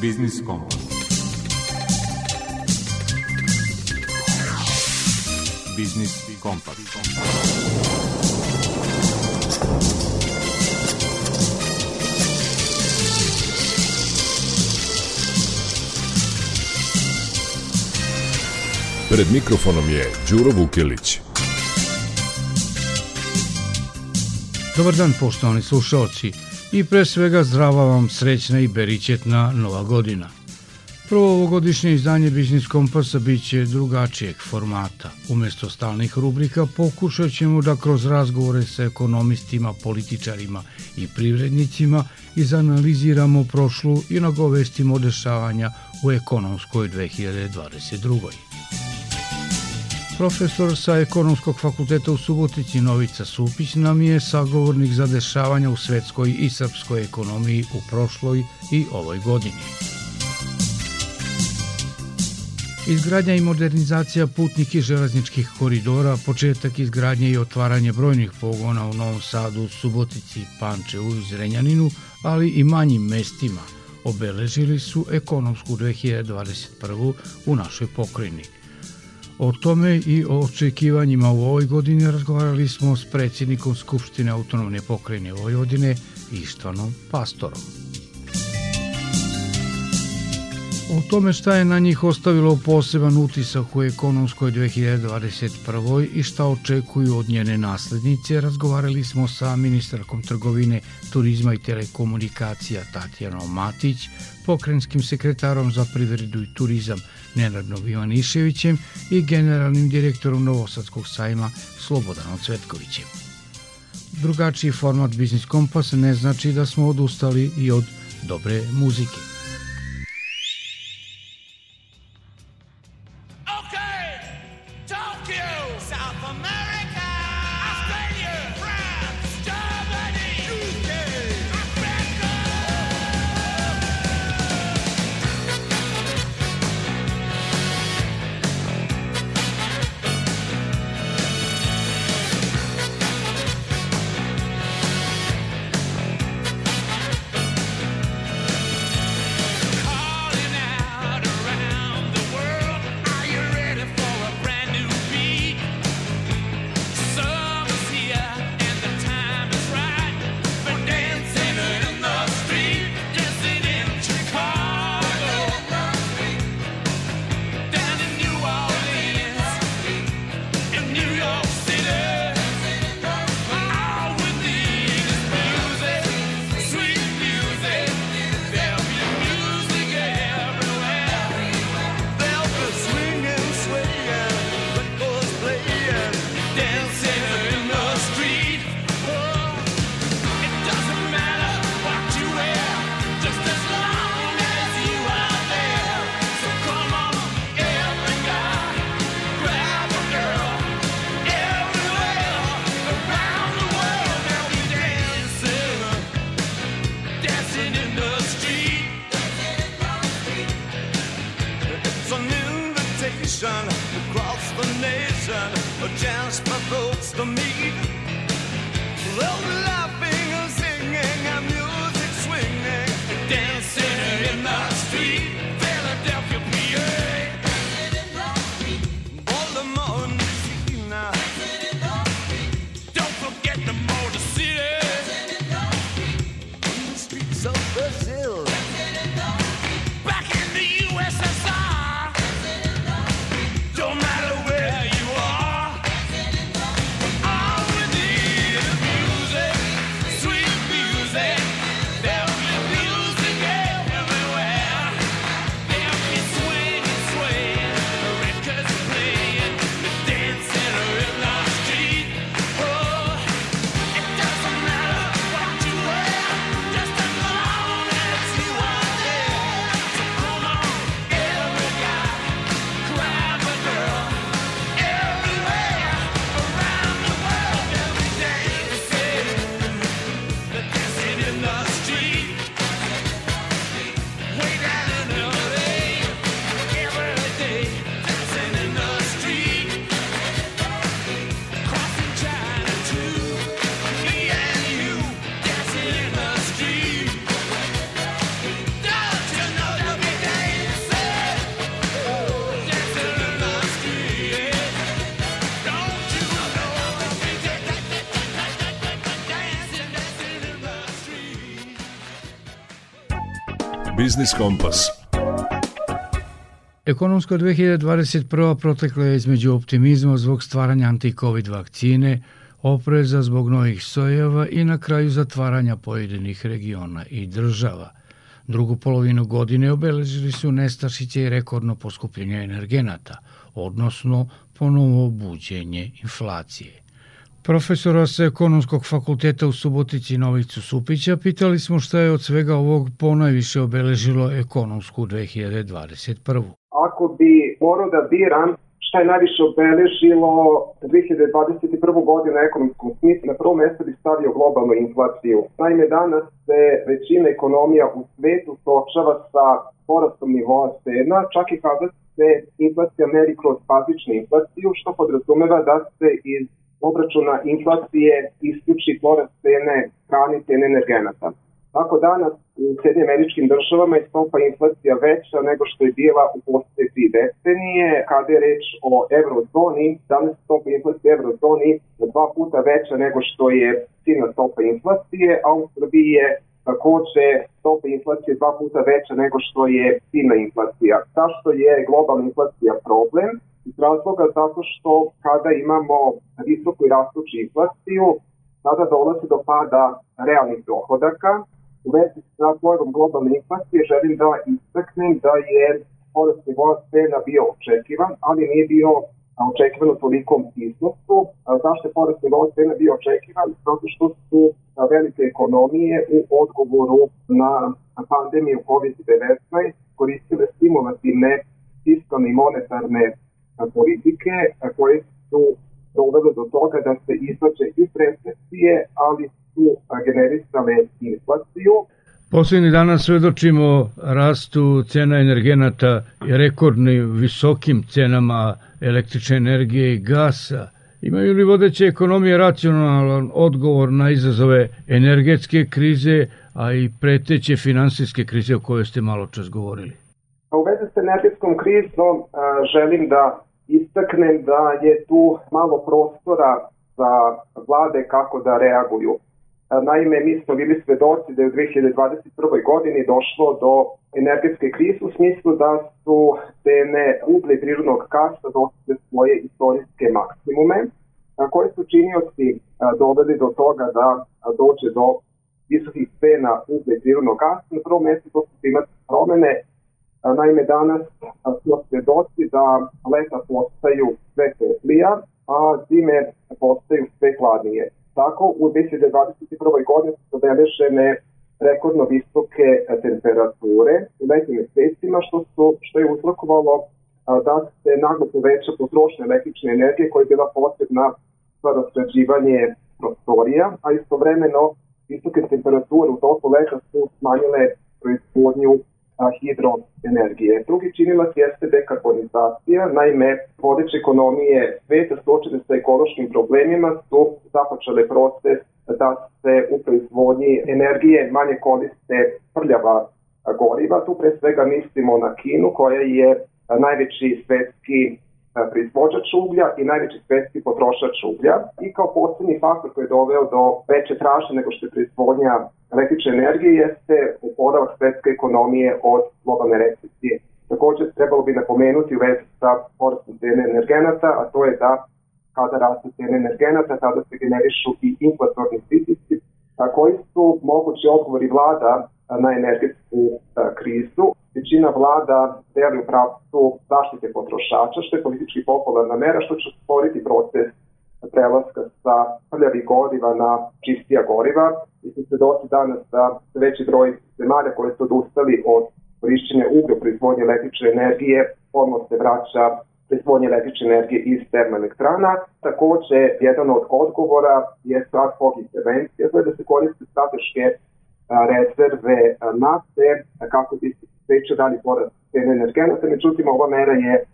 Biznis Kompas. Biznis Kompas. Pred mikrofonom je Đuro Vukilić. Dobar dan poštovani slušalci i pre svega zdrava vam srećna i beričetna nova godina. Prvo ovogodišnje izdanje Biznis Kompasa bit će drugačijeg formata. Umesto stalnih rubrika pokušat ćemo da kroz razgovore sa ekonomistima, političarima i privrednicima izanaliziramo prošlu i nagovestimo dešavanja u ekonomskoj 2022. Profesor sa Ekonomskog fakulteta u Subotici Novica Supić nam je sagovornik za dešavanja u svetskoj i srpskoj ekonomiji u prošloj i ovoj godini. Izgradnja i modernizacija putnih i železničkih koridora, početak izgradnje i otvaranje brojnih pogona u Novom Sadu, Subotici, Pančevu i Zrenjaninu, ali i manjim mestima, obeležili su ekonomsku 2021. u našoj pokrajini – O tome i o očekivanjima u ovoj godini razgovarali smo s predsjednikom Skupštine autonomne pokrajine Vojvodine Ištvanom Pastorom. O tome šta je na njih ostavilo poseban utisak u ekonomskoj 2021. i šta očekuju od njene naslednice, razgovarali smo sa ministarkom trgovine, turizma i telekomunikacija Tatjanom Matić, pokrajinskim sekretarom za privredu i turizam Nenadnom Ivaniševićem i generalnim direktorom Novosadskog sajma Slobodanom Cvetkovićem. Drugačiji format Biznis Kompas ne znači da smo odustali i od dobre muzike. Biznis Kompas. Ekonomska 2021. protekla je između optimizma zbog stvaranja anti-covid vakcine, opreza zbog novih sojeva i na kraju zatvaranja pojedinih regiona i država. Drugu polovinu godine obeležili su nestašiće i rekordno poskupljenje energenata, odnosno ponovo buđenje inflacije. Profesora sa ekonomskog fakulteta u Subotici Novicu Supića pitali smo šta je od svega ovog ponajviše obeležilo ekonomsku 2021. Ako bi morao da biram šta je najviše obeležilo 2021. godinu na ekonomskom smislu, na prvo mesto bi stavio globalnu inflaciju. Naime, danas se većina ekonomija u svetu sočava sa porastom nivoa cena, čak i kada se inflacija meri kroz bazičnu inflaciju, što podrazumeva da se iz obračuna inflacije isključi porast cene hrane i cene energenata. Tako danas u Sjedinje američkim državama je stopa inflacija veća nego što je bila u poslije tri decenije. Kada je reč o eurozoni, danas stopa inflacije u eurozoni je dva puta veća nego što je ciljna stopa inflacije, a u Srbiji je takođe stopa inflacije dva puta veća nego što je ciljna inflacija. Zašto je globalna inflacija problem? Iz razloga zato što kada imamo visoku i rastuću inflaciju, tada dolazi do pada realnih dohodaka. U vezi sa pojavom globalne inflacije želim da istaknem da je porast nivoa cena bio očekivan, ali nije bio očekivan u tolikom iznosu. Zašto je porast nivoa cena bio očekivan? Zato što su velike ekonomije u odgovoru na pandemiju COVID-19 koristile stimulativne fiskalne i monetarne politike koje su dovele do toga da se izlače iz recesije, ali su generisale inflaciju. Poslednji dana svedočimo rastu cena energenata i rekordnim visokim cenama električne energije i gasa. Imaju li vodeće ekonomije racionalan odgovor na izazove energetske krize, a i preteće finansijske krize o kojoj ste malo čas govorili? U vezi sa energetskom krizom želim da istaknem da je tu malo prostora za vlade kako da reaguju. Naime, mi smo bili svedoci da je u 2021. godini došlo do energetske krize u smislu da su cene uglje i prirodnog kasa dostigle svoje istorijske maksimume, koji su činioci doveli do toga da dođe do visokih cena uglje i prirodnog gasa. Na prvom mjestu to su klimatske promene Naime, danas smo svedoci da leta postaju sve teplija, a zime postaju sve hladnije. Tako, u 2021. godini su zabeležene rekordno visoke temperature u letnim mesecima, što, su, što je uzrokovalo da se naglo poveća potrošnja električne energije koja je bila potrebna za rasređivanje prostorija, a istovremeno visoke temperature u toku leta su smanjile proizvodnju hidroenergije. Drugi činilac jeste dekarbonizacija, naime, vodeće ekonomije sveta suočene sa ekološkim problemima su započele proces da se u proizvodnji energije manje koriste prljava goriva. Tu pre svega mislimo na Kinu koja je najveći svetski proizvođač uglja i najveći svetski potrošač uglja i kao poslednji faktor koji je doveo do veće traže nego što je proizvodnja električne energije jeste oporavak svetske ekonomije od globalne recesije. Takođe trebalo bi napomenuti u vezi sa porastom cene energenata, a to je da kada raste cene energenata, tada se generišu i inflatorni pritisci, koji su mogući odgovori vlada na energetsku krizu. Većina vlada deli u pravcu zaštite potrošača, što je politički popularna mera, što će stvoriti proces prelaska sa prljavih goriva na čistija goriva. Mi smo doći danas da veći broj zemalja koje su odustali od korišćenja uglja proizvodnje električne energije, odmah se vraća proizvodnje električne energije iz termoelektrana. Takođe, jedan od odgovora je ad hoc intervencija, to je da se koriste strateške rezerve nafte kako bi se sprečio dalji porast cene energenata. Međutim, ova mera je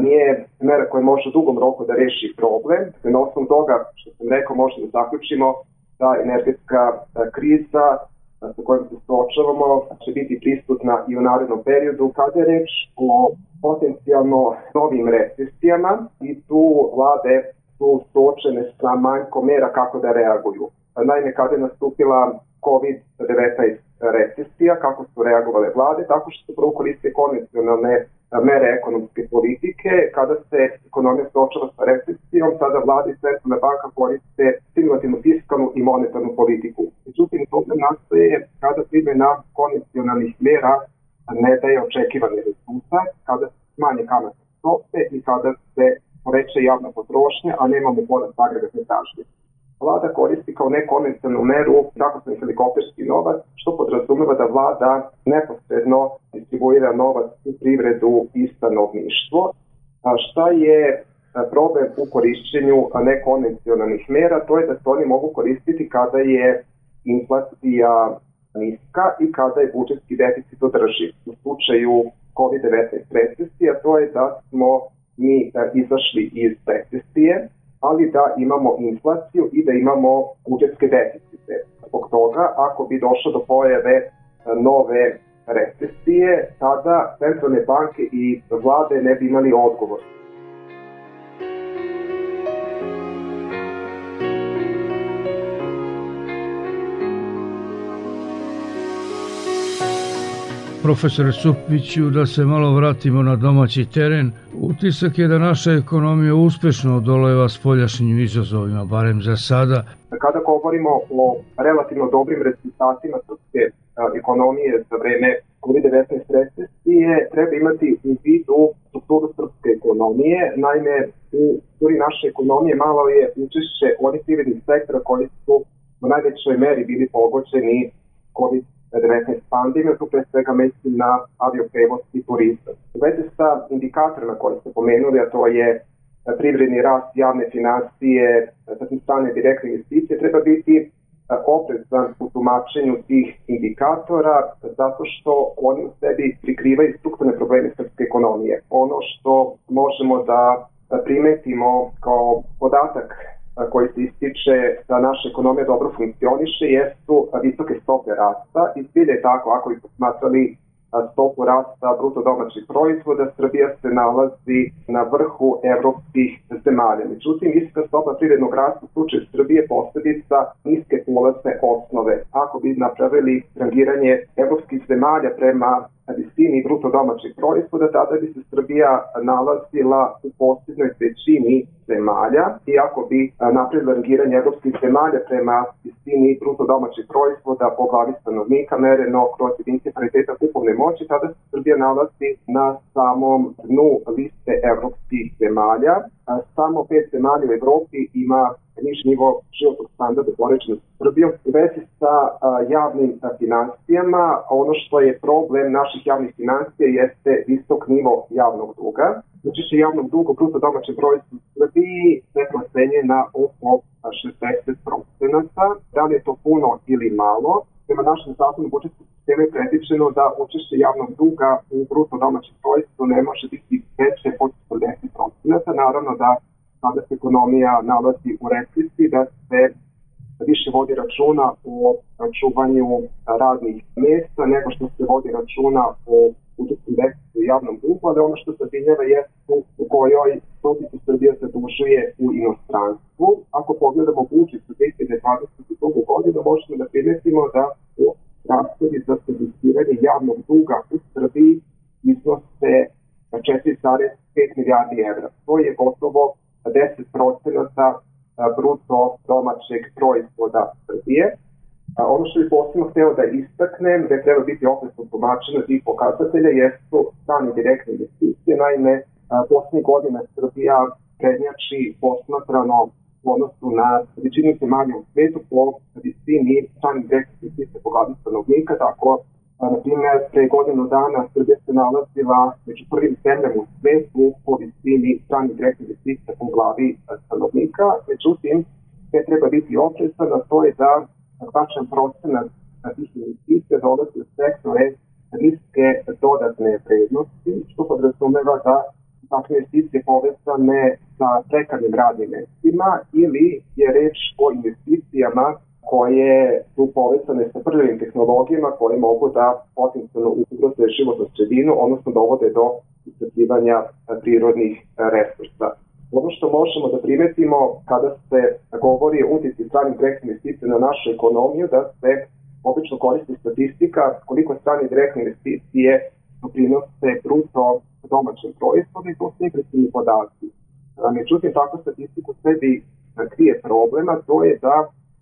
nije mera koja može u dugom roku da reši problem. Na osnovu toga, što sam rekao, možemo da zaključimo da energetska kriza sa kojom se suočavamo će biti prisutna i u narednom periodu kada je reč o potencijalno novim recesijama i tu vlade su suočene sa manjkom mera kako da reaguju. Naime, kada je nastupila COVID-19 recesija, kako su reagovale vlade, tako što su prvo koriste konvencionalne mere ekonomske politike. Kada se ekonomija stočava sa recesijom, tada vlade i centralna banka koriste stimulativnu fiskalnu i monetarnu politiku. Međutim, problem nastaje kada primjena konvencionalnih mera ne daje očekivane rezultat, kada se smanje kamatne stope i kada se poveća javna potrošnja, a nemamo porast agregatne tražnje vlada koristi kao nekonvencionalnu meru takozvani helikopterski novac, što podrazumeva da vlada neposredno distribuira novac u privredu i stanovništvo. A šta je problem u korišćenju nekonvencionalnih mera, to je da se oni mogu koristiti kada je inflacija niska i kada je budžetski deficit održiv. U slučaju COVID-19 recesija to je da smo mi izašli iz recesije, ali da imamo inflaciju i da imamo budžetske deficite. Zbog toga, ako bi došlo do pojave e, nove recesije, tada centralne banke i vlade ne bi imali odgovor. Profesore Supiću, da se malo vratimo na domaći teren. Utisak je da naša ekonomija uspešno odoleva spoljašnjim izazovima, barem za sada. Kada govorimo o relativno dobrim rezultatima srpske ekonomije za vreme COVID-19 recesije, treba imati u vidu strukturu srpske ekonomije. Naime, u strukturi naše ekonomije malo je učešće onih privrednih sektora koji su u najvećoj meri bili pogođeni COVID 19 pandemije, tu pre svega mislim na avioprevoz i turizam. U vezi sa indikatorima koje ste pomenuli, a to je privredni rast javne financije, zatim strane direktne investicije, treba biti e, oprezan u tumačenju tih indikatora zato što oni u sebi prikrivaju strukturne probleme srpske ekonomije. Ono što možemo da primetimo kao podatak koji se ističe da naša ekonomija dobro funkcioniše jesu visoke stope rasta i zbilje je tako ako bi posmatrali stopu rasta bruto domaćih proizvoda, Srbija se nalazi na vrhu evropskih zemalja. Međutim, visoka stopa privrednog rasta u slučaju Srbije posledica niske polazne osnove. Ako bi napravili rangiranje evropskih zemalja prema visini bruto domaćeg proizvoda, tada bi se Srbija nalazila u posljednoj većini zemalja i ako bi napravili rangiranje evropskih zemalja prema visini bruto domaćeg proizvoda po glavi stanovnika mereno kroz jedinice pariteta kupovne moći, tada se Srbija nalazi na samom dnu liste evropskih zemalja. Samo pet zemalja u Evropi ima niži nivo životnog standarda poređeno sa Srbijom. U vezi sa a, javnim a, financijama, ono što je problem naših javnih financija jeste visok nivo javnog duga. Znači javnog duga bruto domaće broj u Srbiji se procenje na oko 60%. Da li je to puno ili malo? Prema našem zakonu budžetskog sistema je predviđeno da učešće javnog duga u bruto domaćem proizvodu ne može biti veće od 40%. Naravno da kada se ekonomija nalazi u recesiji, da se više vodi računa o čuvanju radnih mesta nego što se vodi računa o budžetskom deficitu i javnom dugu, ali ono što se zabinjava je u kojoj proticu Srbija se dužuje u inostranstvu. Ako pogledamo budžet za 2022. godinu, možemo da primetimo da rashodi za servisiranje javnog duga u Srbiji iznose 4,5 milijardi evra. To je gotovo 10 procenata bruto domaćeg proizvoda Srbije. Ono što bih posebno hteo da istaknem, da treba biti opresno tumačeno tih pokazatelja, jesu strane direktne investicije. Naime, poslednjih godina Srbija prednjači posmatrano u odnosu na većinu zemalja u svetu po visini stranih direktnih investicija po glavi stanovnika, tako Na primjer, pre godinu dana Srbija se nalazila među prvim zemljama u svetu po visini stranih direktnih investicija po glavi stanovnika. Međutim, sve treba biti oprezan, a to je da značajan procenat tih investicija dolazi u sektore riske dodatne vrednosti, što podrazumeva da takve investicije povezane sa prekarnim radnim mestima ili je reč o investicijama koje su povezane sa prvim tehnologijama koje mogu da potencijalno ugroze životnu sredinu, odnosno dovode do iscrpljivanja prirodnih resursa. Ono što možemo da primetimo kada se govori o utjeci stranih direktnih investicija na našu ekonomiju, da se obično koristi statistika koliko strane direktne investicije doprinose bruto domaćem proizvodu i to su impresivni podaci. Međutim, takvu statistiku sebi krije problema, to je da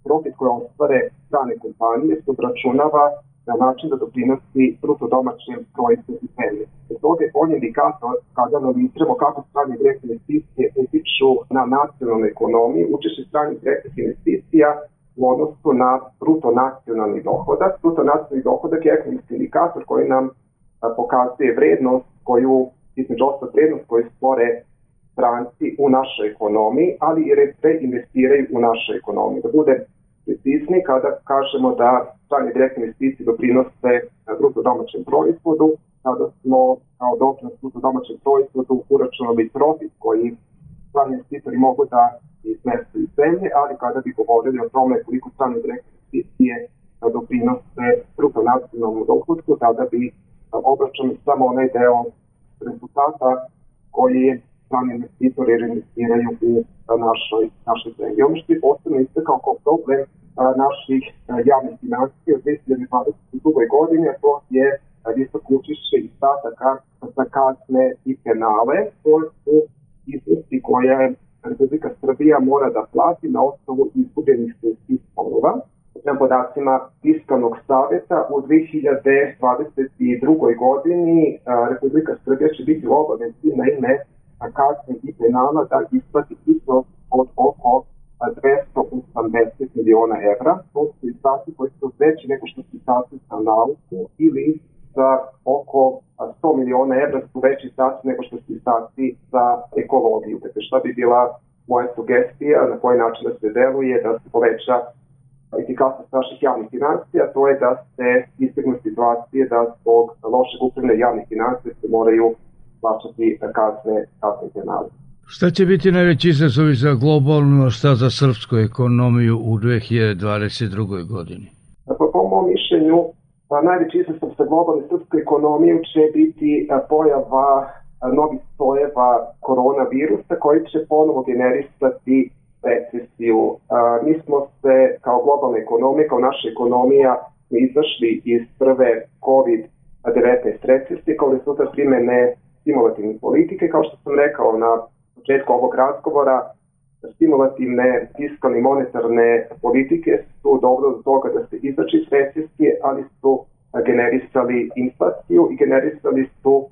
profit koje ostvare strane kompanije se obračunava na način da doprinosi bruto domaćem proizvodu zemlje. To je bolji indikator kada analiziramo kako strane direktne investicije utiču na nacionalnu ekonomiju, učeše stranih direktnih investicija u odnosu na bruto nacionalni dohodak. Bruto nacionalni dohodak je ekonomski indikator koji nam pokazuje vrednost koju, između ostalo vrednost koju stvore stranci u našoj ekonomiji, ali i reinvestiraju u našoj ekonomiji. Da bude precizni kada kažemo da strane direktne investicije doprinose bruto domaćem proizvodu, kada smo kao doprinos bruto domaćem proizvodu uračunali profit koji strani investitori mogu da iznesu iz zemlje, ali kada bi govorili o tome koliko strane direktne investicije doprinose bruto nacionalnom dohodku, tada bi obračunali samo onaj deo rezultata koji strani investitori reinvestiraju u našoj, našoj zemlji. Ono što je posebno istakao kao problem naših javnih financija u 2022. godine, to je visoko učešće izdataka za kazne i penale, to su iznosi koje Republika Srbija mora da plati na osnovu izgubljenih sudskih sporova. Prema podacima Fiskalnog saveta u 2022. godini Republika Srbija će biti u obavezi na ime kazne i penala da isplati iznos od oko 280 miliona evra. To su izdaci koji su veći nego što su izdaci za nauku ili za oko 100 miliona evra su veći izdaci nego što su izdaci za ekologiju. Dakle, šta bi bila moja sugestija, na koji način da se deluje, da se poveća efikasnost naših javnih financija, to je da se izbjegnu situacije da zbog lošeg upravljanja javnih financija se moraju plaćati kazne, kazne penale. Šta će biti najveći izazovi za globalnu, a šta za srpsku ekonomiju u 2022. godini? Pa, po mom mišljenju, najveći izazov za globalnu srpsku ekonomiju će biti pojava novih sojeva koronavirusa koji će ponovo generisati recesiju. Mi smo se kao globalna ekonomija, kao naša ekonomija izašli iz prve COVID-19 recesije kao rezultat primene stimulativne politike, kao što sam rekao na početku ovog razgovora, stimulativne fiskalne i monetarne politike su dobro do toga da se izači iz recesije, ali su generisali inflaciju i generisali su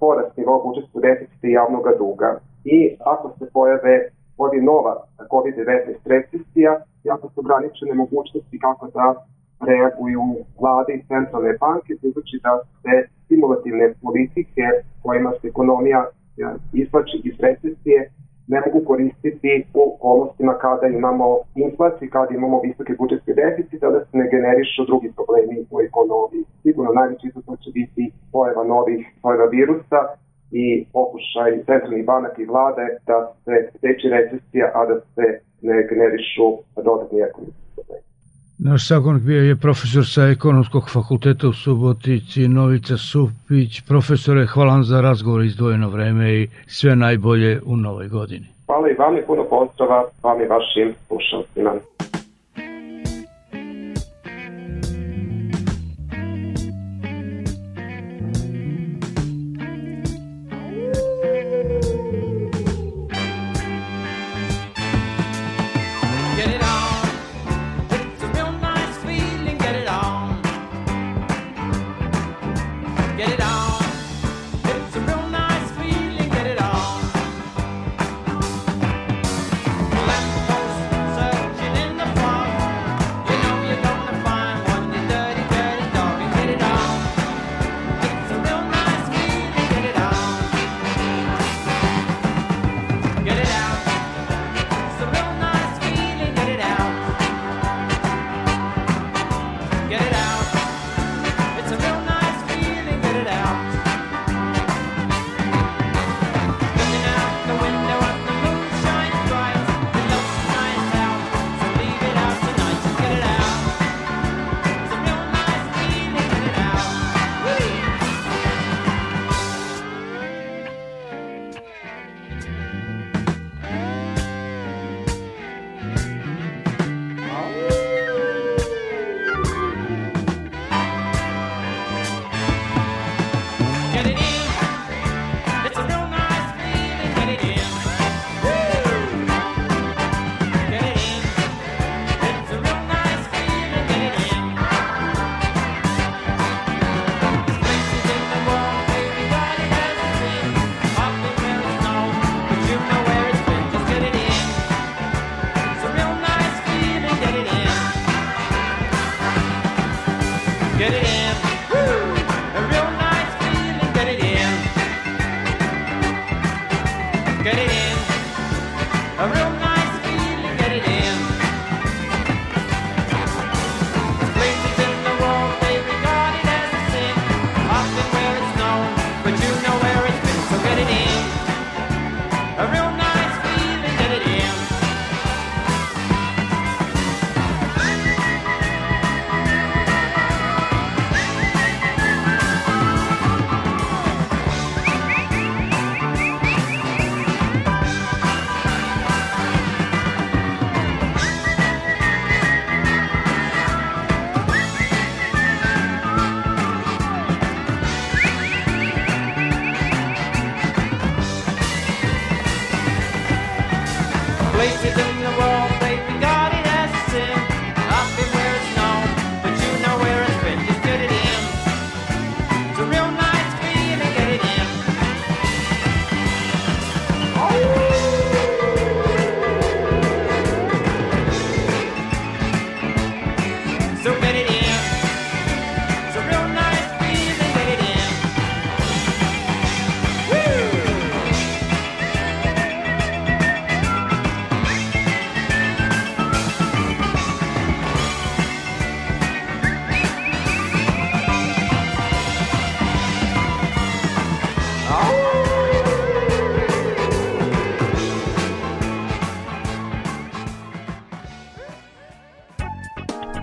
porast nivoa budžetskog deficita i javnog duga. I ako se pojave ovi nova COVID-19 recesija, jako su ograničene mogućnosti kako da reaguju vlade i centralne banke, budući da se stimulativne politike kojima se ekonomija izvači iz recesije ne mogu koristiti u okolnostima kada imamo inflaciju, kada imamo visoke budžetske deficite, da se ne generišu drugi problemi u ekonomiji. Sigurno najveći izazov će biti pojava novih pojava virusa i pokušaj centralnih banaka i vlade da se steći recesija, a da se ne generišu dodatni ekonomski problemi. Naš sagovornik bio je profesor sa ekonomskog fakulteta u Subotici, Novica Supić. Profesore, hvala za razgovor izdvojeno vreme i sve najbolje u novoj godini. Hvala i vam i puno pozdrava vam i vašim slušalcima.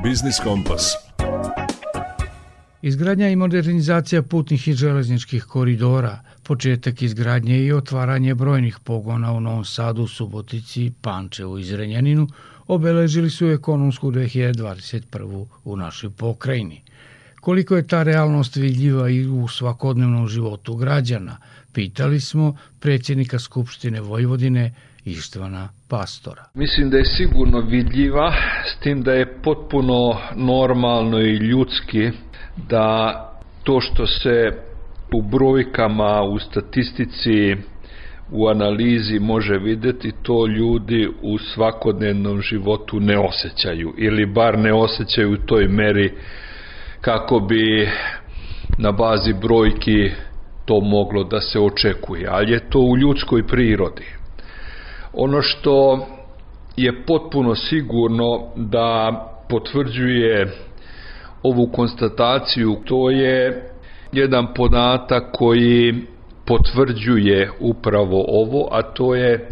Biznis Kompas. Izgradnja i modernizacija putnih i železničkih koridora, početak izgradnje i otvaranje brojnih pogona u Novom Sadu, Subotici, Pančevu i Zrenjaninu obeležili su ekonomsku 2021. u našoj pokrajini. Koliko je ta realnost vidljiva i u svakodnevnom životu građana, pitali smo predsjednika Skupštine Vojvodine Ištvana Pastora. Mislim da je sigurno vidljiva, s tim da je potpuno normalno i ljudski da to što se u brojkama, u statistici, u analizi može videti, to ljudi u svakodnevnom životu ne osjećaju ili bar ne osjećaju u toj meri kako bi na bazi brojki to moglo da se očekuje, ali je to u ljudskoj prirodi. Ono što je potpuno sigurno da potvrđuje ovu konstataciju, to je jedan podatak koji potvrđuje upravo ovo, a to je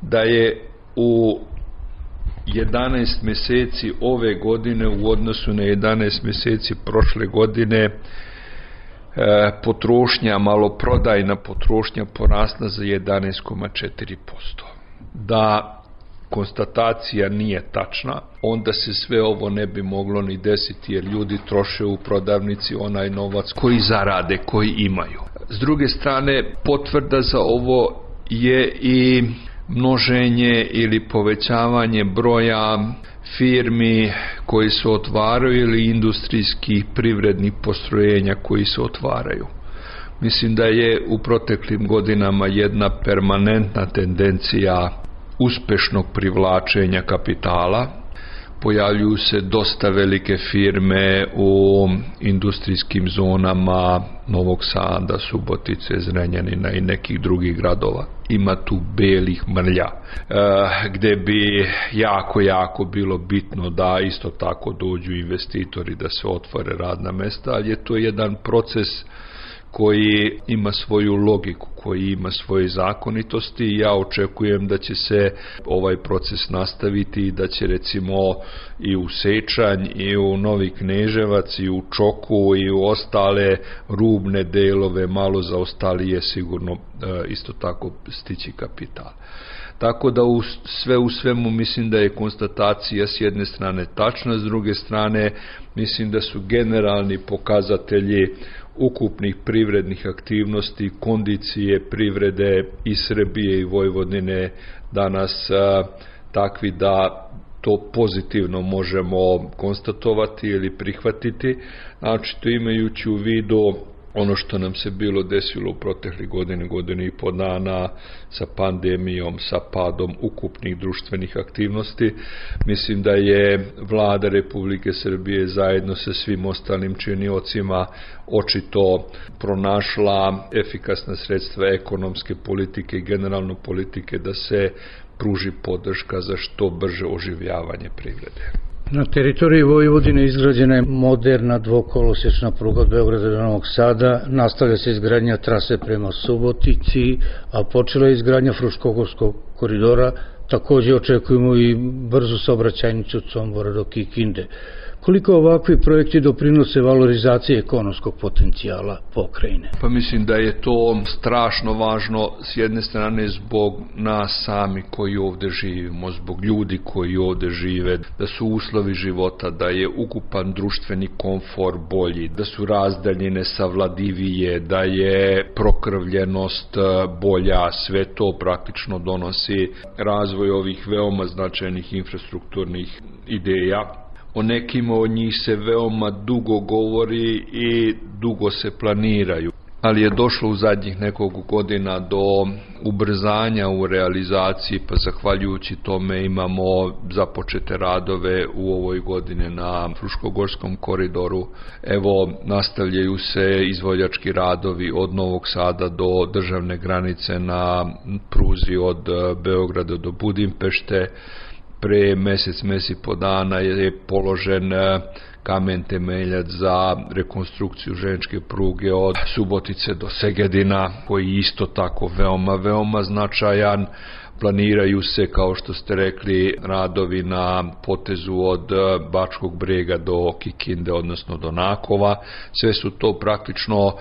da je u 11 meseci ove godine u odnosu na 11 meseci prošle godine e, potrošnja, maloprodajna potrošnja porasla za 11,4%. Da konstatacija nije tačna, onda se sve ovo ne bi moglo ni desiti jer ljudi troše u prodavnici onaj novac koji zarade, koji imaju. S druge strane, potvrda za ovo je i množenje ili povećavanje broja firmi koji se otvaraju ili industrijskih privrednih postrojenja koji se otvaraju. Mislim da je u proteklim godinama jedna permanentna tendencija uspešnog privlačenja kapitala, pojavljuju se dosta velike firme u industrijskim zonama Novog Sada, Subotice, Zrenjanina i nekih drugih gradova. Ima tu belih mrlja, e, gde bi jako, jako bilo bitno da isto tako dođu investitori da se otvore radna mesta, ali je to jedan proces koji ima svoju logiku, koji ima svoje zakonitosti i ja očekujem da će se ovaj proces nastaviti i da će recimo i u Sečanj i u Novi Kneževac i u Čoku i u ostale rubne delove malo zaostalije sigurno e, isto tako stići kapital. Tako da u, sve u svemu mislim da je konstatacija s jedne strane tačna, s druge strane mislim da su generalni pokazatelji ukupnih privrednih aktivnosti, kondicije privrede i Srbije i Vojvodine danas takvi da to pozitivno možemo konstatovati ili prihvatiti, znači to imajući u vidu ono što nam se bilo desilo u protekli godine, godine i po dana sa pandemijom, sa padom ukupnih društvenih aktivnosti. Mislim da je vlada Republike Srbije zajedno sa svim ostalim činiocima očito pronašla efikasna sredstva ekonomske politike i generalno politike da se pruži podrška za što brže oživljavanje privrede. Na teritoriji Vojvodine izgrađena je moderna dvokolosečna pruga od Beograda do Novog Sada, nastavlja se izgradnja trase prema Subotici, a počela je izgradnja Fruškogorskog koridora, takođe očekujemo i brzu saobraćajnicu od Sombora do Kikinde. Koliko ovakvi projekti doprinose valorizaciji ekonomskog potencijala pokrajine? Pa mislim da je to strašno važno s jedne strane zbog nas sami koji ovde živimo, zbog ljudi koji ovde žive, da su uslovi života, da je ukupan društveni komfor bolji, da su razdaljine savladivije, da je prokrvljenost e, bolja, sve to praktično donosi razvoj ovih veoma značajnih infrastrukturnih ideja o nekima od njih se veoma dugo govori i dugo se planiraju ali je došlo u zadnjih nekog godina do ubrzanja u realizaciji, pa zahvaljujući tome imamo započete radove u ovoj godine na Fruškogorskom koridoru. Evo, nastavljaju se izvoljački radovi od Novog Sada do državne granice na pruzi od Beograda do Budimpešte, pre mesec, mesec po dana je položen e, kamen temeljac za rekonstrukciju ženičke pruge od Subotice do Segedina, koji isto tako veoma, veoma značajan Planiraju se, kao što ste rekli, radovi na potezu od e, Bačkog brega do Kikinde, odnosno do Nakova. Sve su to praktično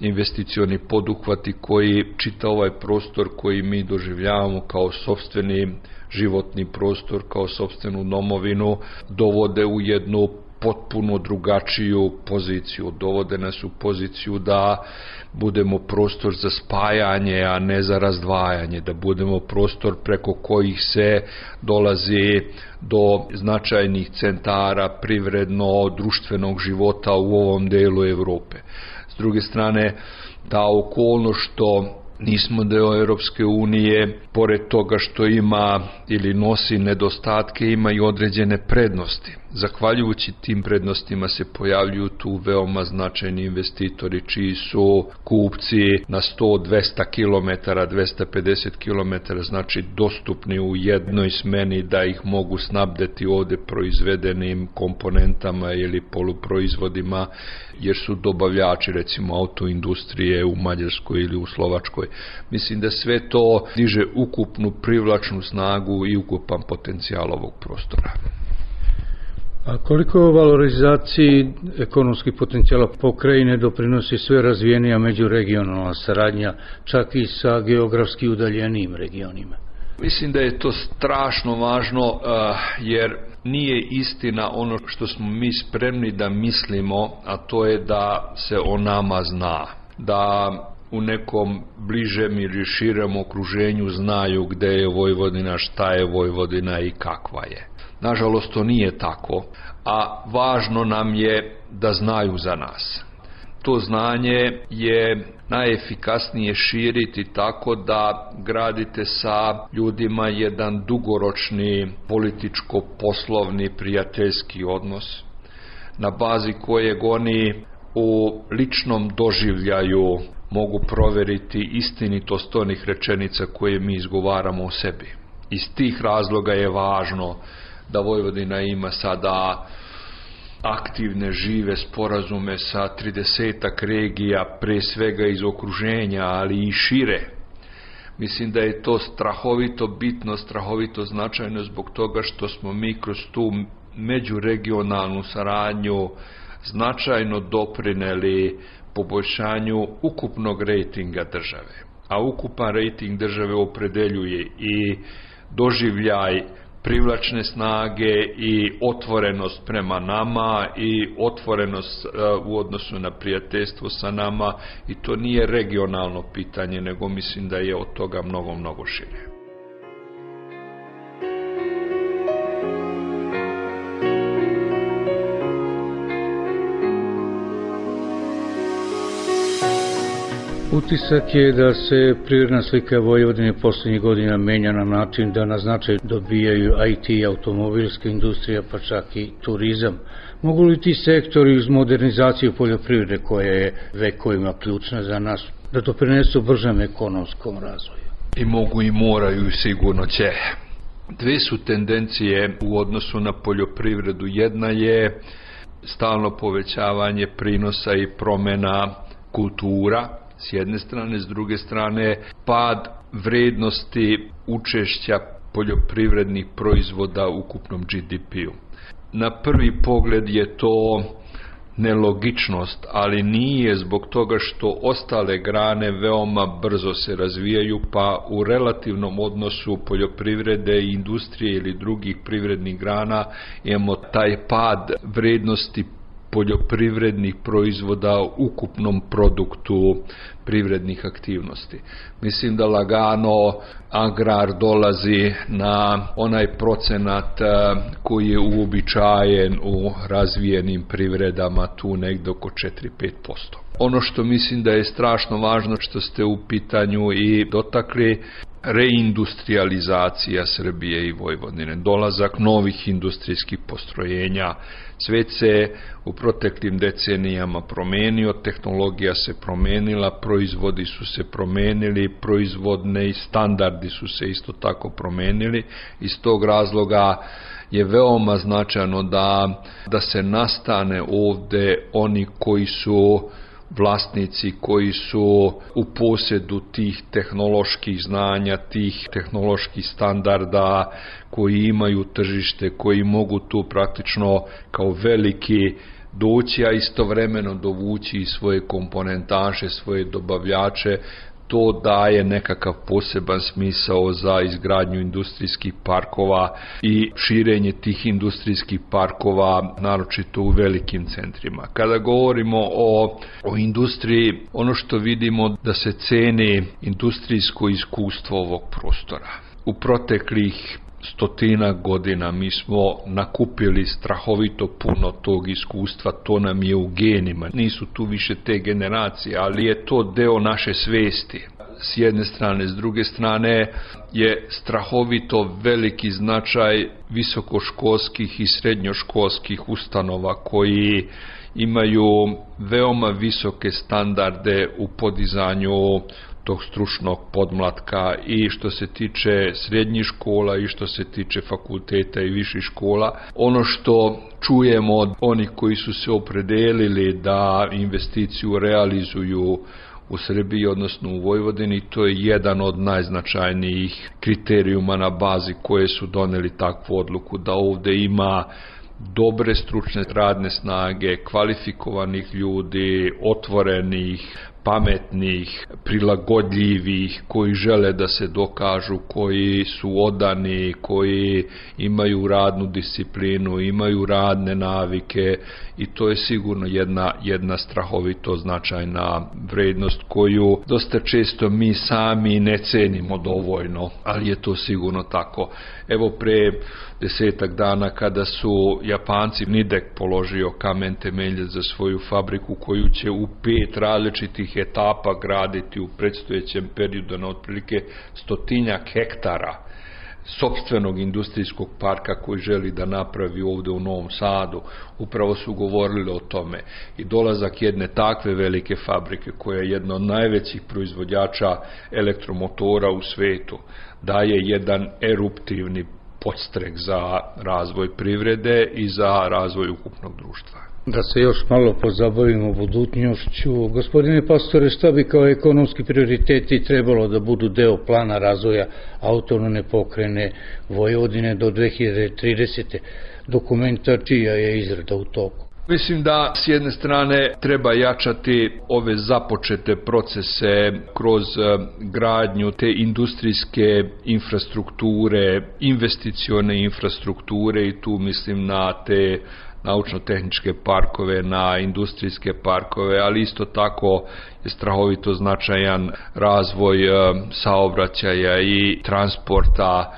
investicioni poduhvati koji čita ovaj prostor koji mi doživljavamo kao sobstveni životni prostor, kao sobstvenu domovinu, dovode u jednu potpuno drugačiju poziciju. Dovode nas u poziciju da budemo prostor za spajanje, a ne za razdvajanje, da budemo prostor preko kojih se dolazi do značajnih centara privredno društvenog života u ovom delu Evrope. S druge strane, ta okolno što nismo deo Europske unije, pored toga što ima ili nosi nedostatke, ima i određene prednosti. Zahvaljujući tim prednostima se pojavljuju tu veoma značajni investitori čiji su kupci na 100-200 km, 250 km, znači dostupni u jednoj smeni da ih mogu snabdeti ovde proizvedenim komponentama ili poluproizvodima, jer su dobavljači recimo autoindustrije u Mađarskoj ili u Slovačkoj. Mislim da sve to diže ukupnu privlačnu snagu i ukupan potencijal ovog prostora. A koliko valorizaciji ekonomskih potencijala pokrajine doprinosi sve razvijenija međuregionalna saradnja, čak i sa geografski udaljenijim regionima? Mislim da je to strašno važno uh, jer nije istina ono što smo mi spremni da mislimo, a to je da se o nama zna. Da u nekom bližem ili širem okruženju znaju gde je Vojvodina, šta je Vojvodina i kakva je. Nažalost, to nije tako, a važno nam je da znaju za nas. To znanje je najefikasnije širiti tako da gradite sa ljudima jedan dugoročni političko-poslovni prijateljski odnos na bazi kojeg oni u ličnom doživljaju mogu proveriti istinitost onih rečenica koje mi izgovaramo o sebi. Iz tih razloga je važno da Vojvodina ima sada aktivne žive sporazume sa 30 regija, pre svega iz okruženja, ali i šire. Mislim da je to strahovito bitno, strahovito značajno zbog toga što smo mi kroz tu međuregionalnu saradnju značajno doprineli poboljšanju ukupnog rejtinga države. A ukupan rejting države opredeljuje i doživljaj privlačne snage i otvorenost prema nama i otvorenost e, u odnosu na prijateljstvo sa nama i to nije regionalno pitanje, nego mislim da je od toga mnogo, mnogo šire. Utisak je da se prirodna slika Vojvodine poslednjih godina menja na način da na značaj dobijaju IT automobilska industrija, pa čak i turizam. Mogu li ti sektori uz modernizaciju poljoprivrede koja je vekovima ključna za nas da doprinesu bržem ekonomskom razvoju? I mogu i moraju sigurno će. Dve su tendencije u odnosu na poljoprivredu. Jedna je stalno povećavanje prinosa i promena kultura, s jedne strane, s druge strane pad vrednosti učešća poljoprivrednih proizvoda u ukupnom GDP-u. Na prvi pogled je to nelogičnost, ali nije zbog toga što ostale grane veoma brzo se razvijaju, pa u relativnom odnosu poljoprivrede industrije ili drugih privrednih grana imamo taj pad vrednosti poljoprivrednih proizvoda u ukupnom produktu privrednih aktivnosti. Mislim da lagano agrar dolazi na onaj procenat eh, koji je uobičajen u razvijenim privredama tu negde oko 4-5%. Ono što mislim da je strašno važno što ste u pitanju i dotakli reindustrializacija Srbije i Vojvodine, dolazak novih industrijskih postrojenja, svet se u proteklim decenijama promenio, tehnologija se promenila, proizvodi su se promenili, proizvodne i standardi su se isto tako promenili, iz tog razloga je veoma značajno da, da se nastane ovde oni koji su vlasnici koji su u posjedu tih tehnoloških znanja, tih tehnoloških standarda, koji imaju tržište, koji mogu tu praktično kao veliki doći, a istovremeno dovući svoje komponentaše, svoje dobavljače to daje nekakav poseban smisao za izgradnju industrijskih parkova i širenje tih industrijskih parkova, naročito u velikim centrima. Kada govorimo o, o industriji, ono što vidimo da se ceni industrijsko iskustvo ovog prostora. U proteklih stotina godina mi smo nakupili strahovito puno tog iskustva, to nam je u genima. Nisu tu više te generacije, ali je to deo naše svesti. S jedne strane, s druge strane je strahovito veliki značaj visokoškolskih i srednjoškolskih ustanova koji imaju veoma visoke standarde u podizanju tog stručnog podmlatka i što se tiče srednjih škola i što se tiče fakulteta i viših škola. Ono što čujemo od onih koji su se opredelili da investiciju realizuju u Srbiji, odnosno u Vojvodini, to je jedan od najznačajnijih kriterijuma na bazi koje su doneli takvu odluku, da ovde ima dobre stručne radne snage, kvalifikovanih ljudi, otvorenih, pametnih, prilagodljivih, koji žele da se dokažu, koji su odani, koji imaju radnu disciplinu, imaju radne navike i to je sigurno jedna, jedna strahovito značajna vrednost koju dosta često mi sami ne cenimo dovoljno, ali je to sigurno tako. Evo pre desetak dana kada su Japanci Nidek položio kamen temelje za svoju fabriku koju će u pet različitih etapa graditi u predstojećem periodu na otprilike stotinjak hektara sobstvenog industrijskog parka koji želi da napravi ovde u Novom Sadu, upravo su govorili o tome. I dolazak jedne takve velike fabrike, koja je jedna od najvećih proizvodjača elektromotora u svetu, daje jedan eruptivni podstrek za razvoj privrede i za razvoj ukupnog društva. Da se još malo pozabavimo budućnošću. Gospodine pastore, šta bi kao ekonomski prioriteti trebalo da budu deo plana razvoja autonomne pokrene Vojvodine do 2030. Dokumenta čija je izrada u toku? Mislim da s jedne strane treba jačati ove započete procese kroz e, gradnju te industrijske infrastrukture, investicione infrastrukture i tu mislim na te naučno-tehničke parkove, na industrijske parkove, ali isto tako je strahovito značajan razvoj e, saobraćaja i transporta.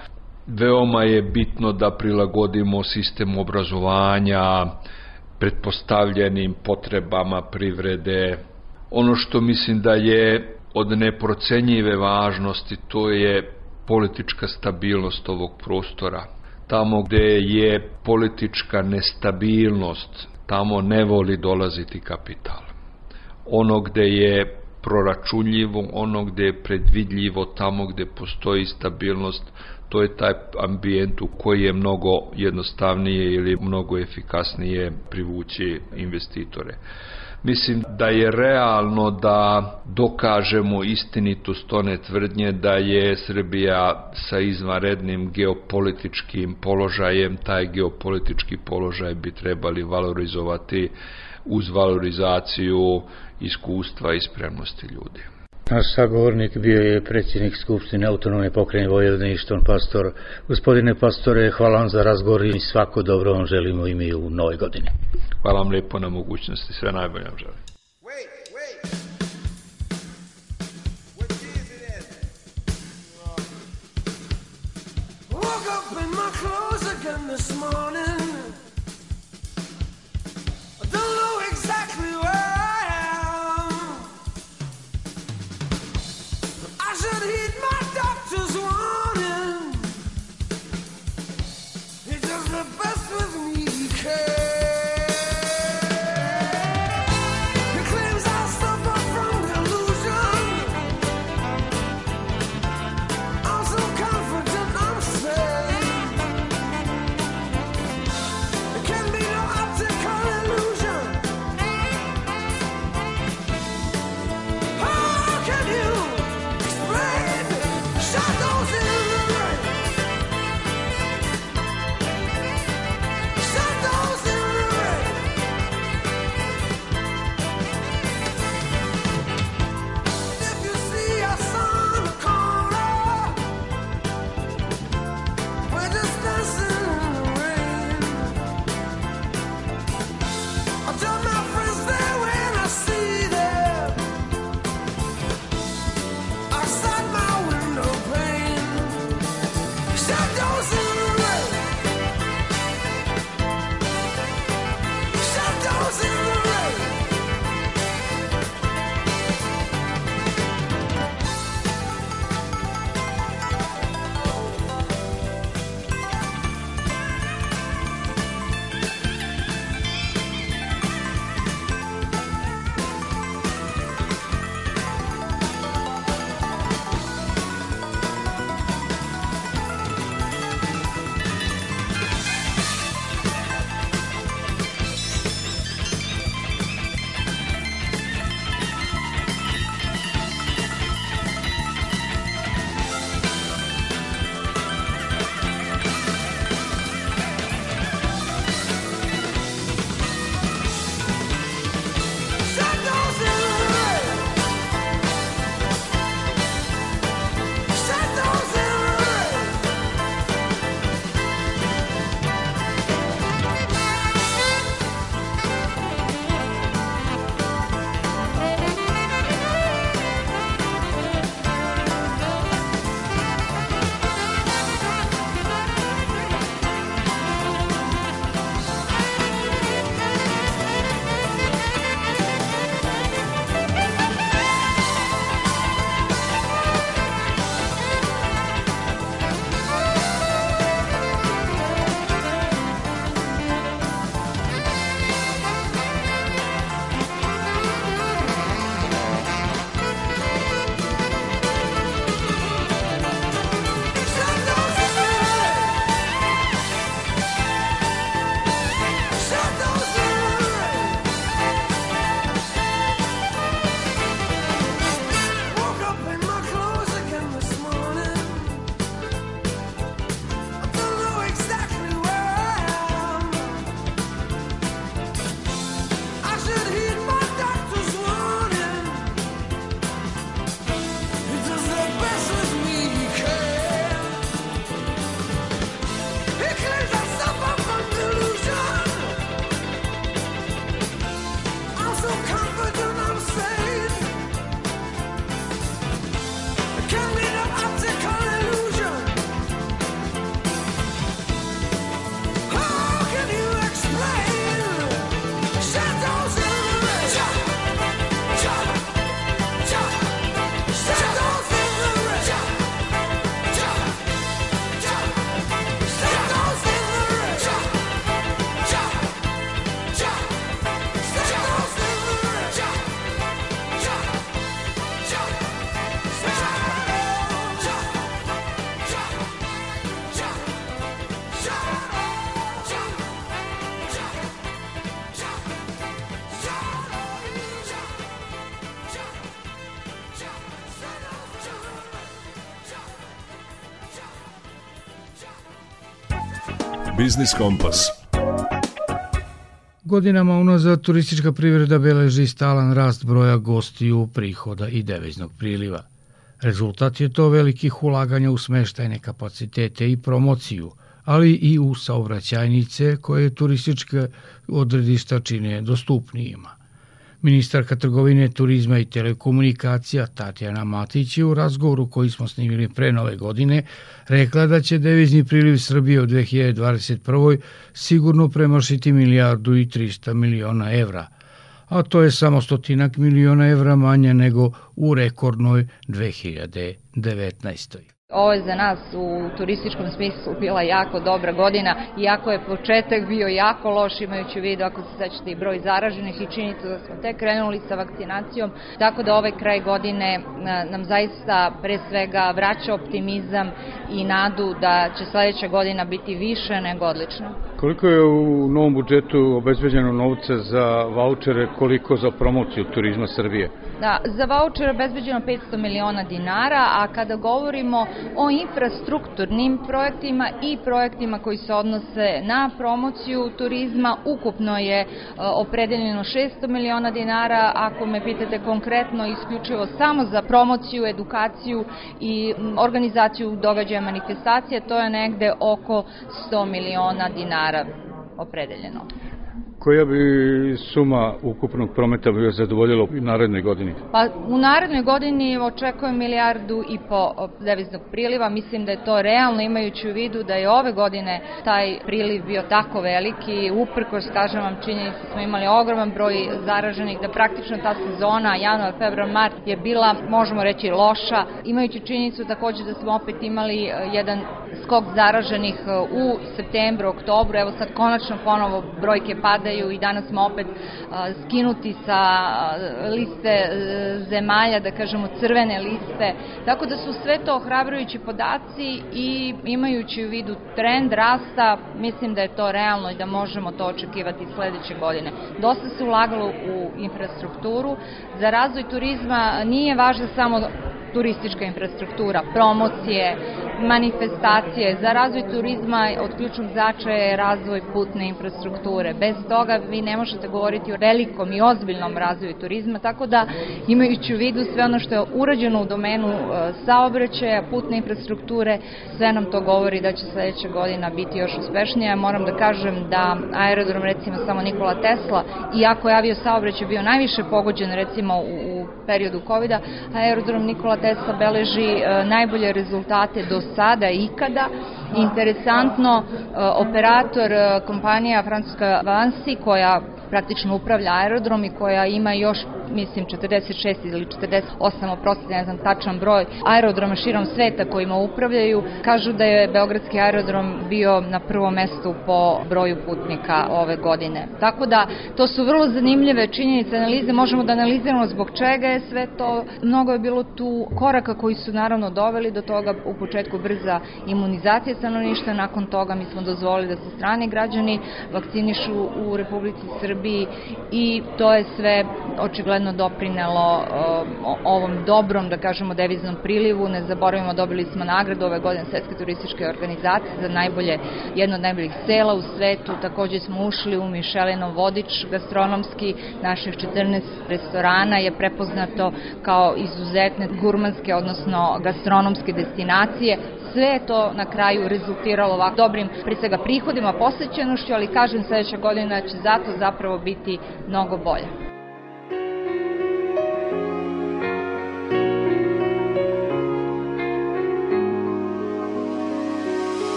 Veoma je bitno da prilagodimo sistem obrazovanja, pretpostavljenim potrebama privrede. Ono što mislim da je od neprocenjive važnosti to je politička stabilnost ovog prostora. Tamo gde je politička nestabilnost, tamo ne voli dolaziti kapital. Ono gde je proračunljivo, ono gde je predvidljivo, tamo gde postoji stabilnost, to je taj ambijent u koji je mnogo jednostavnije ili mnogo efikasnije privući investitore. Mislim da je realno da dokažemo istinitost one tvrdnje da je Srbija sa izvanrednim geopolitičkim položajem, taj geopolitički položaj bi trebali valorizovati uz valorizaciju iskustva i spremnosti ljudi. Naš sagovornik bio je predsjednik Skupštine autonomne pokrajine Vojvodine Išton Pastor. Gospodine Pastore, hvala vam za razgovor i svako dobro vam želimo i mi u novoj godini. Hvala vam lijepo na mogućnosti, sve najbolje vam želim. Biznis Kompas. Godinama unazad turistička privreda beleži stalan rast broja gostiju, prihoda i deviznog priliva. Rezultat je to velikih ulaganja u smeštajne kapacitete i promociju, ali i u saobraćajnice koje turističke odredišta čine dostupnijima. Ministarka trgovine, turizma i telekomunikacija Tatjana Matić je u razgovoru koji smo snimili pre nove godine rekla da će devizni priliv Srbije u 2021. sigurno premašiti milijardu i 300 miliona evra, a to je samo stotinak miliona evra manje nego u rekordnoj 2019. Ovo je za nas u turističkom smislu bila jako dobra godina, iako je početak bio jako loš, imajući u vidu, ako se sećate, i broj zaraženih i činjenica da smo tek krenuli sa vakcinacijom, tako da ovaj kraj godine nam zaista pre svega vraća optimizam i nadu da će sledeća godina biti više nego odlična. Koliko je u novom budžetu obezbeđeno novca za vouchere, koliko za promociju turizma Srbije? Da, za vouchere obezbeđeno 500 miliona dinara, a kada govorimo o infrastrukturnim projektima i projektima koji se odnose na promociju turizma, ukupno je e, opredeljeno 600 miliona dinara, ako me pitate konkretno isključivo samo za promociju, edukaciju i organizaciju događaja manifestacije, to je negde oko 100 miliona dinara opredeljeno. Koja bi suma ukupnog prometa bio zadovoljila u narednoj godini? Pa u narednoj godini očekujem milijardu i po deviznog priliva. Mislim da je to realno imajući u vidu da je ove godine taj priliv bio tako veliki. Uprkos, kažem vam, činjenici smo imali ogroman broj zaraženih, da praktično ta sezona, januar, februar, mart je bila, možemo reći, loša. Imajući činjenicu takođe da smo opet imali e, jedan skok zaraženih e, u septembru, oktobru, evo sad konačno ponovo brojke padaju i danas smo opet skinuti sa liste e, zemalja, da kažemo crvene liste, tako da su sve to ohrabrujući podaci i imajući u vidu trend rasta, mislim da je to realno i da možemo to očekivati sledeće godine. Dosta se ulagalo u infrastrukturu, za razvoj turizma nije važno samo turistička infrastruktura, promocije, manifestacije. Za razvoj turizma od ključnog značaja je razvoj putne infrastrukture. Bez toga vi ne možete govoriti o velikom i ozbiljnom razvoju turizma, tako da imajući u vidu sve ono što je urađeno u domenu e, saobraćaja, putne infrastrukture, sve nam to govori da će sledeća godina biti još uspešnija. Moram da kažem da aerodrom recimo samo Nikola Tesla, iako je avio saobraćaj bio najviše pogođen recimo u, u periodu covid aerodrom Nikola Tesla beleži e, najbolje rezultate do sada ikada. Interesantno, e, operator e, kompanija francuska Vansi koja praktično upravlja aerodrom i koja ima još mislim 46 ili 48, oprostite, ne znam tačan broj aerodroma širom sveta kojima upravljaju, kažu da je Beogradski aerodrom bio na prvom mestu po broju putnika ove godine. Tako da, to su vrlo zanimljive činjenice analize, možemo da analiziramo zbog čega je sve to. Mnogo je bilo tu koraka koji su naravno doveli do toga u početku brza imunizacija stanovništva, nakon toga mi smo dozvolili da se strani građani vakcinišu u Republici Srbiji i to je sve očigledno doprinelo ovom dobrom, da kažemo, deviznom prilivu. Ne zaboravimo, dobili smo nagradu ove godine Svetske turističke organizacije za najbolje, jedno od najboljih sela u svetu. Takođe smo ušli u Mišelinov vodič gastronomski. Naših 14 restorana je prepoznato kao izuzetne gurmanske, odnosno gastronomske destinacije sve je to na kraju rezultiralo ovako dobrim, pri svega prihodima, posvećenošću, ali kažem sledeća godina će zato zapravo biti mnogo bolja.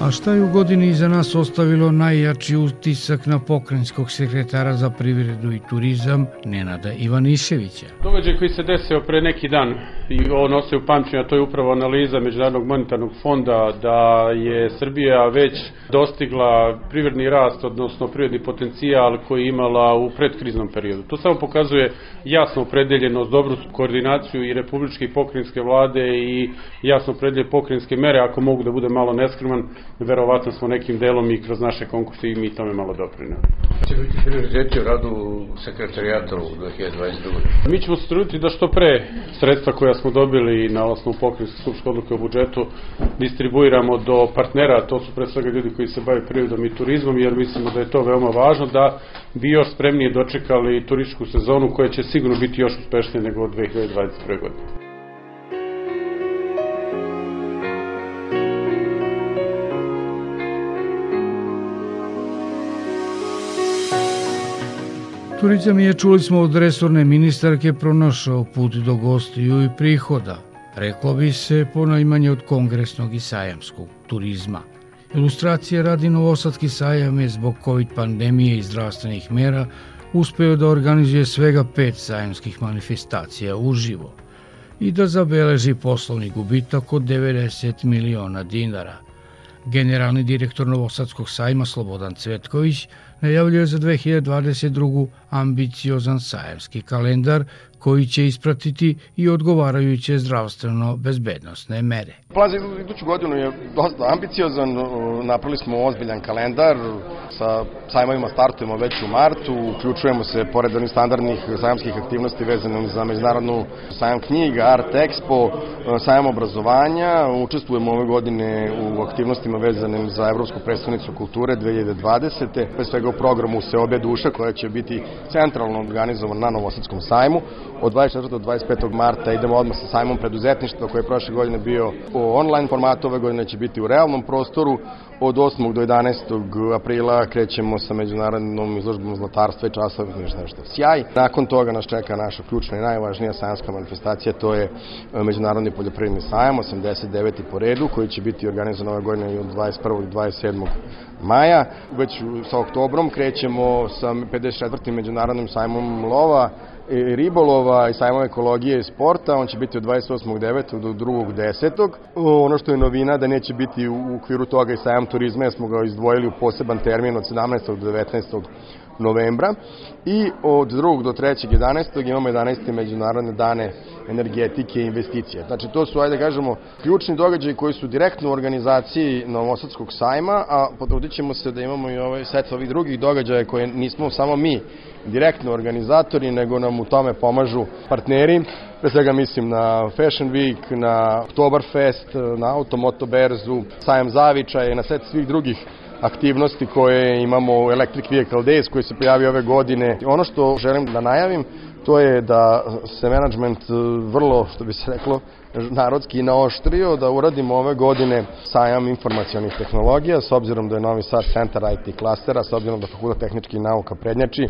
A šta je u godini iza nas ostavilo najjači utisak na pokrenjskog sekretara za privredu i turizam Nenada Ivaniševića? Događaj koji se desio pre neki dan i on ostaje u pamćenju, a to je upravo analiza Međunarodnog monetarnog fonda da je Srbija već dostigla privredni rast, odnosno privredni potencijal koji je imala u predkriznom periodu. To samo pokazuje jasno opredeljenost, dobru koordinaciju i republičke i pokrenjske vlade i jasno opredelje pokrenjske mere, ako mogu da bude malo neskriman, verovatno smo nekim delom i kroz naše konkurse i mi tome malo doprinali. će biti prioriteti u radu sekretarijata u 2022. Mi ćemo se truditi da što pre sredstva koja smo dobili na osnovu pokrenjske skupštine odluke o budžetu distribuiramo do partnera, to su pre svega ljudi koji se bave prirodom i turizmom, jer mislimo da je to veoma važno da bi još spremnije dočekali turističku sezonu koja će sigurno biti još uspešnija nego od 2021. godine. Turizam je, čuli smo od resorne ministarke, pronašao put do gostiju i prihoda. Reklo bi se po najmanje od kongresnog i sajamskog turizma. Ilustracije radi Novosadski sajam je zbog COVID pandemije i zdravstvenih mera uspeo da organizuje svega pet sajamskih manifestacija uživo i da zabeleži poslovni gubitak od 90 miliona dinara. Generalni direktor Novosadskog sajma Slobodan Cvetković najavljuje za 2022. ambiciozan sajamski kalendar koji će ispratiti i odgovarajuće zdravstveno bezbednostne mere. Plan za iduću godinu je dosta ambiciozan, napravili smo ozbiljan kalendar, sa sajmovima startujemo već u martu, uključujemo se pored onih standardnih sajamskih aktivnosti vezanim za međunarodnu sajam knjiga, Art Expo, sajam obrazovanja, učestvujemo ove godine u aktivnostima vezanim za Evropsku predstavnicu kulture 2020. Pre svega u programu Seobe duša koja će biti centralno organizovan na Novosadskom sajmu. Od 24. do 25. marta idemo odmah sa sajmom preduzetništva koji je prošle godine bio u online formatu, ove godine će biti u realnom prostoru. Od 8. do 11. aprila krećemo sa međunarodnom izložbom zlatarstva i časova nešto. Sjaj. Nakon toga nas čeka naša ključna i najvažnija sajamska manifestacija, to je e, Međunarodni poljoprivredni sajam, 89. po redu, koji će biti organizovan ove godine od 21. do 27. maja. Već sa oktobrom krećemo sa 54. Međunarodnim sajmom lova, ribolova i sajmom ekologije i sporta, on će biti od 28.9. do 2.10. Ono što je novina da neće biti u okviru toga i sajam turizma, jer smo ga izdvojili u poseban termin od 17. do 19 novembra i od 2. do 3. 11. imamo 11. međunarodne dane energetike i investicije. Znači to su, ajde da kažemo, ključni događaji koji su direktno u organizaciji Novosadskog sajma, a potrudit ćemo se da imamo i ovaj set ovih drugih događaja koje nismo samo mi direktno organizatori, nego nam u tome pomažu partneri. Pre svega mislim na Fashion Week, na Oktoberfest, na Automoto Berzu, sajam Zavičaje, na set svih drugih aktivnosti koje imamo u Electric Vehicle Days koji se pojavio ove godine. Ono što želim da najavim to je da se management vrlo, što bi se reklo, narodski naoštrio da uradimo ove godine sajam informacijonih tehnologija, s obzirom da je Novi Sad centar IT klastera, s obzirom da Fakultet tehničkih nauka prednjači.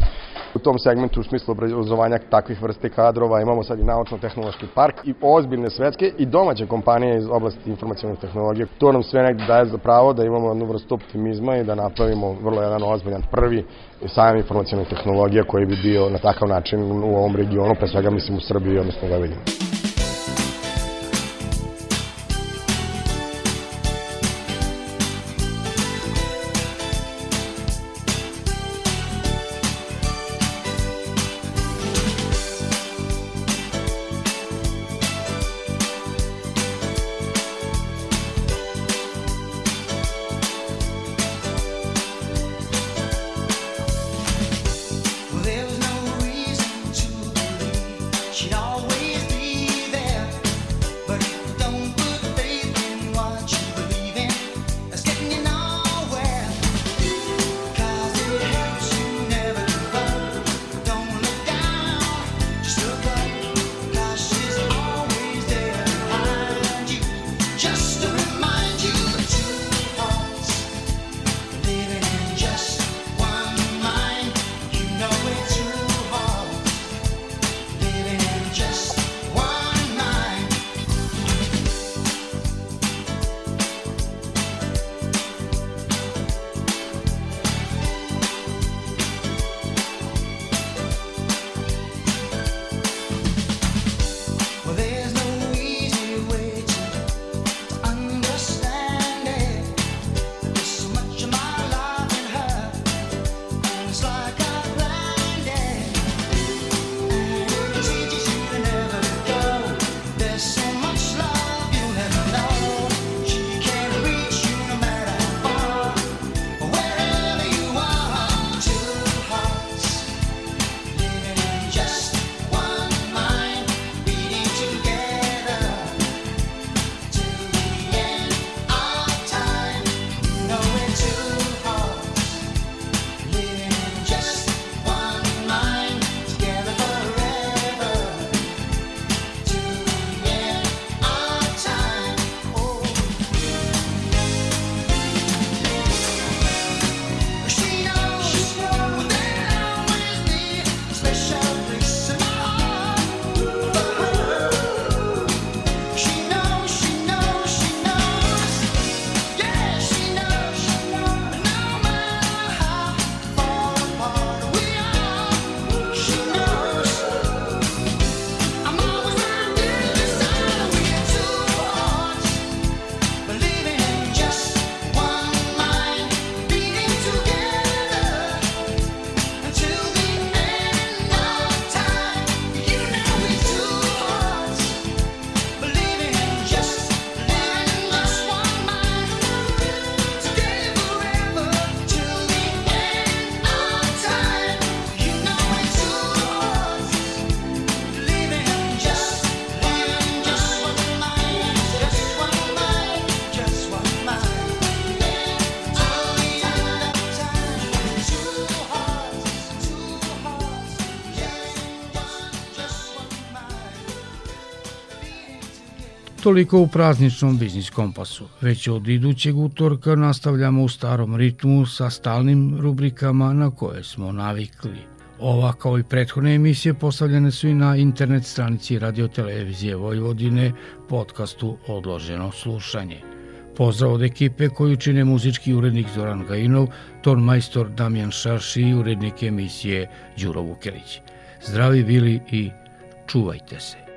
U tom segmentu u smislu obrazovanja takvih vrste kadrova imamo sad i naučno-tehnološki park i ozbiljne svetske i domaće kompanije iz oblasti informacijonih tehnologija. To nam sve negde daje za pravo da imamo jednu vrstu optimizma i da napravimo vrlo jedan ozbiljan prvi sajam informacijonih tehnologija koji bi bio na takav način u ovom regionu, pre svega mislim u Srbiji, odnosno u Vojvodini. Toliko u prazničnom biznis kompasu. Već od idućeg utorka nastavljamo u starom ritmu sa stalnim rubrikama na koje smo navikli. Ova kao i prethodne emisije postavljene su i na internet stranici Radio Televizije Vojvodine podcastu Odloženo slušanje. Pozdrav od ekipe koju čine muzički urednik Zoran Gajinov, ton majstor Damjan Šarši i urednik emisije Đuro Vukelić. Zdravi bili i čuvajte se.